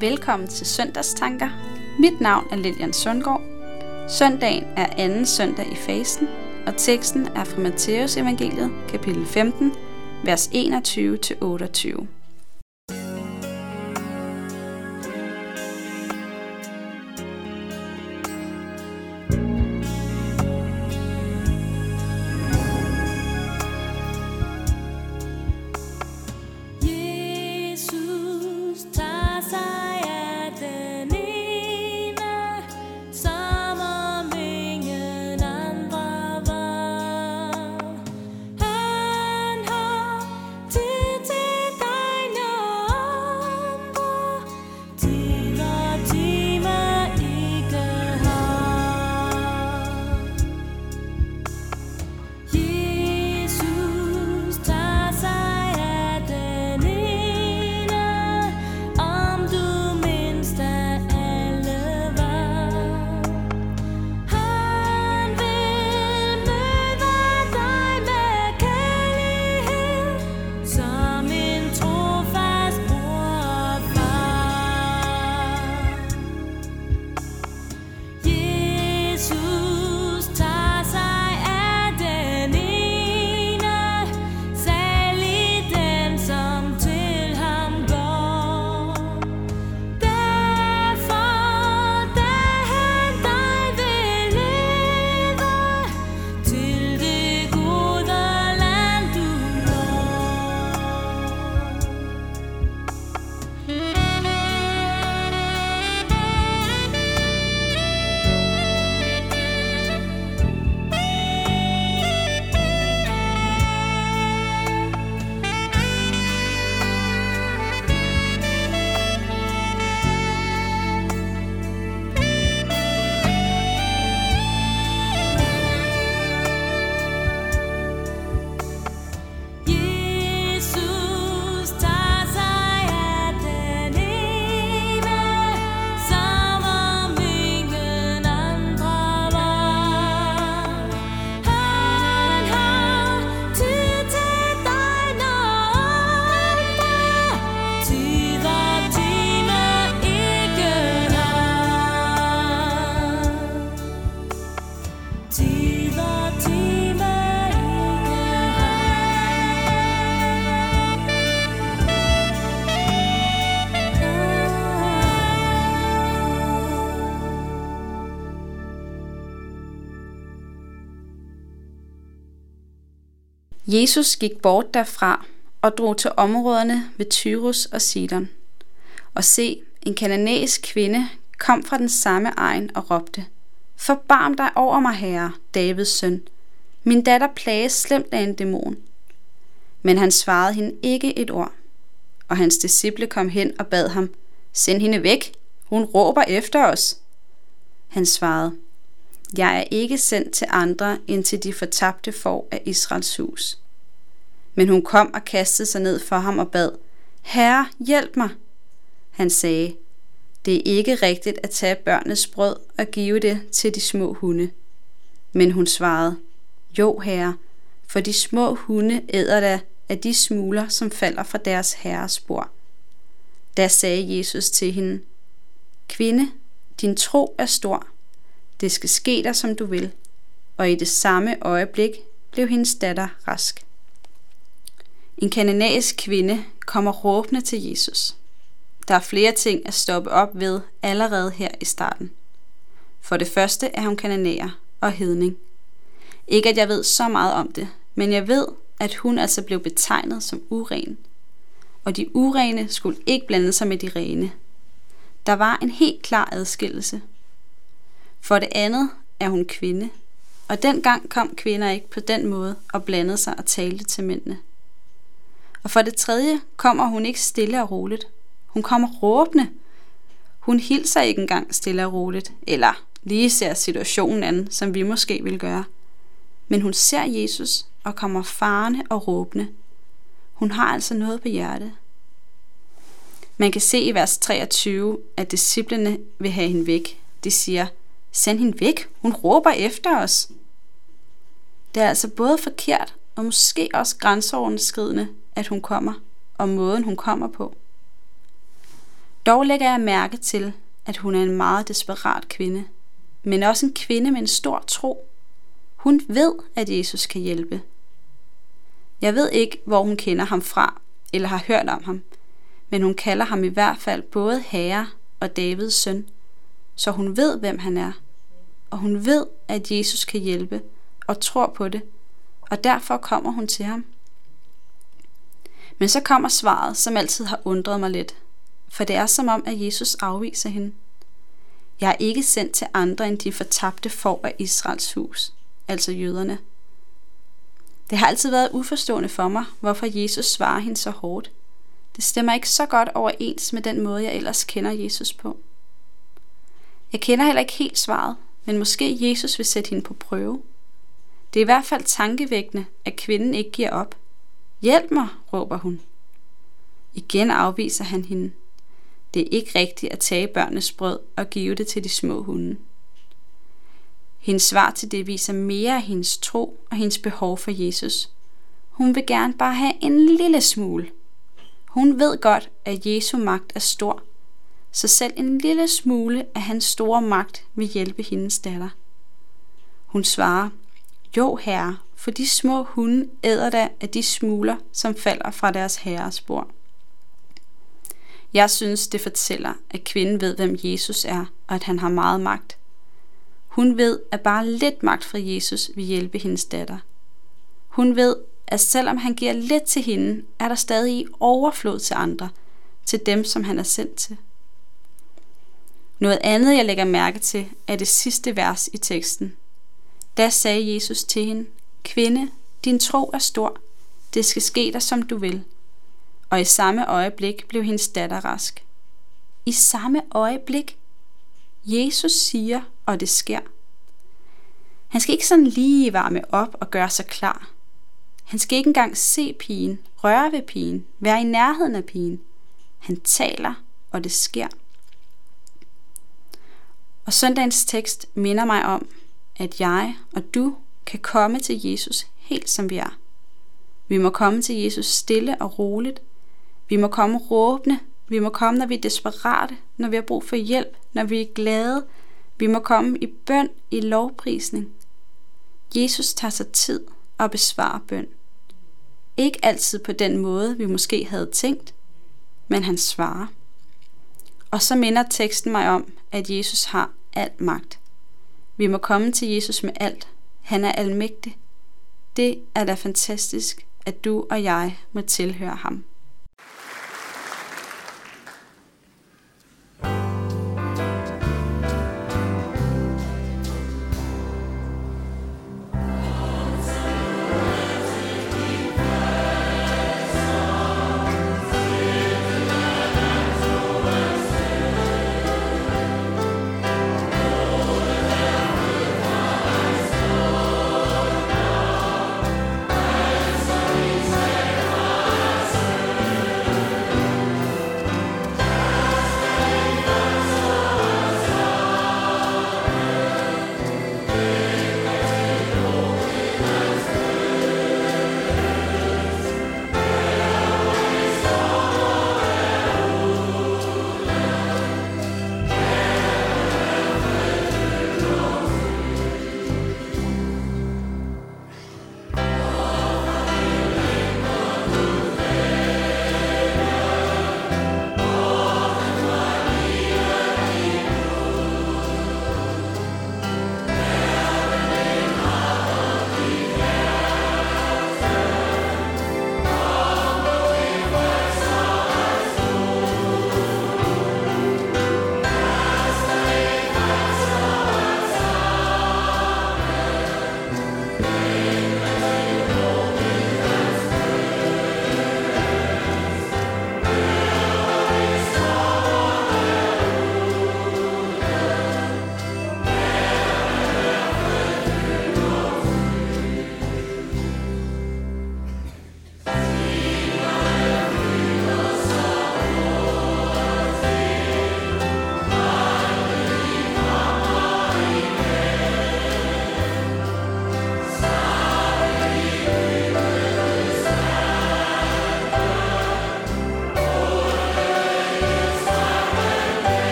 Velkommen til Søndagstanker. Mit navn er Lilian Sundgaard. Søndagen er anden søndag i fasten, og teksten er fra Matteus evangeliet, kapitel 15, vers 21-28. Jesus gik bort derfra og drog til områderne ved Tyrus og Sidon. Og se, en kananæisk kvinde kom fra den samme egen og råbte, Forbarm dig over mig, herre, Davids søn. Min datter plages slemt af en dæmon. Men han svarede hende ikke et ord. Og hans disciple kom hen og bad ham, Send hende væk, hun råber efter os. Han svarede, jeg er ikke sendt til andre end til de fortabte får af Israels hus. Men hun kom og kastede sig ned for ham og bad, Herre, hjælp mig. Han sagde, Det er ikke rigtigt at tage børnenes brød og give det til de små hunde. Men hun svarede, Jo, herre, for de små hunde æder da af de smuler, som falder fra deres herres bord. Da sagde Jesus til hende, Kvinde, din tro er stor. Det skal ske dig, som du vil. Og i det samme øjeblik blev hendes datter rask. En kananæisk kvinde kommer råbende til Jesus. Der er flere ting at stoppe op ved allerede her i starten. For det første er hun kananæer og hedning. Ikke at jeg ved så meget om det, men jeg ved, at hun altså blev betegnet som uren. Og de urene skulle ikke blande sig med de rene. Der var en helt klar adskillelse. For det andet er hun kvinde, og dengang kom kvinder ikke på den måde og blandede sig og talte til mændene. Og for det tredje kommer hun ikke stille og roligt. Hun kommer råbende. Hun hilser ikke engang stille og roligt, eller lige ser situationen an, som vi måske vil gøre. Men hun ser Jesus og kommer farne og råbende. Hun har altså noget på hjertet. Man kan se i vers 23, at disciplene vil have hende væk. De siger, send hende væk, hun råber efter os. Det er altså både forkert og måske også grænseoverskridende, at hun kommer, og måden hun kommer på. Dog lægger jeg mærke til, at hun er en meget desperat kvinde, men også en kvinde med en stor tro. Hun ved, at Jesus kan hjælpe. Jeg ved ikke, hvor hun kender ham fra, eller har hørt om ham, men hun kalder ham i hvert fald både herre og Davids søn, så hun ved, hvem han er. Og hun ved, at Jesus kan hjælpe, og tror på det, og derfor kommer hun til ham. Men så kommer svaret, som altid har undret mig lidt, for det er som om, at Jesus afviser hende. Jeg er ikke sendt til andre end de fortabte for af Israels hus, altså jøderne. Det har altid været uforstående for mig, hvorfor Jesus svarer hende så hårdt. Det stemmer ikke så godt overens med den måde, jeg ellers kender Jesus på. Jeg kender heller ikke helt svaret, men måske Jesus vil sætte hende på prøve. Det er i hvert fald tankevækkende, at kvinden ikke giver op. Hjælp mig, råber hun. Igen afviser han hende. Det er ikke rigtigt at tage børnenes brød og give det til de små hunde. Hendes svar til det viser mere af hendes tro og hendes behov for Jesus. Hun vil gerne bare have en lille smule. Hun ved godt, at Jesu magt er stor, så selv en lille smule af hans store magt vil hjælpe hendes datter. Hun svarer, jo herre, for de små hunde æder da af de smuler, som falder fra deres herres bord. Jeg synes, det fortæller, at kvinden ved, hvem Jesus er, og at han har meget magt. Hun ved, at bare lidt magt fra Jesus vil hjælpe hendes datter. Hun ved, at selvom han giver lidt til hende, er der stadig overflod til andre, til dem, som han er sendt til. Noget andet, jeg lægger mærke til, er det sidste vers i teksten. Da sagde Jesus til hende, Kvinde, din tro er stor. Det skal ske dig, som du vil. Og i samme øjeblik blev hendes datter rask. I samme øjeblik. Jesus siger, og det sker. Han skal ikke sådan lige varme op og gøre sig klar. Han skal ikke engang se pigen, røre ved pigen, være i nærheden af pigen. Han taler, og det sker. Og søndagens tekst minder mig om, at jeg og du kan komme til Jesus helt som vi er. Vi må komme til Jesus stille og roligt. Vi må komme råbende. Vi må komme, når vi er desperate, når vi har brug for hjælp, når vi er glade. Vi må komme i bøn, i lovprisning. Jesus tager sig tid og besvarer bøn. Ikke altid på den måde, vi måske havde tænkt, men han svarer. Og så minder teksten mig om, at Jesus har al magt. Vi må komme til Jesus med alt. Han er almægtig. Det er da fantastisk, at du og jeg må tilhøre ham.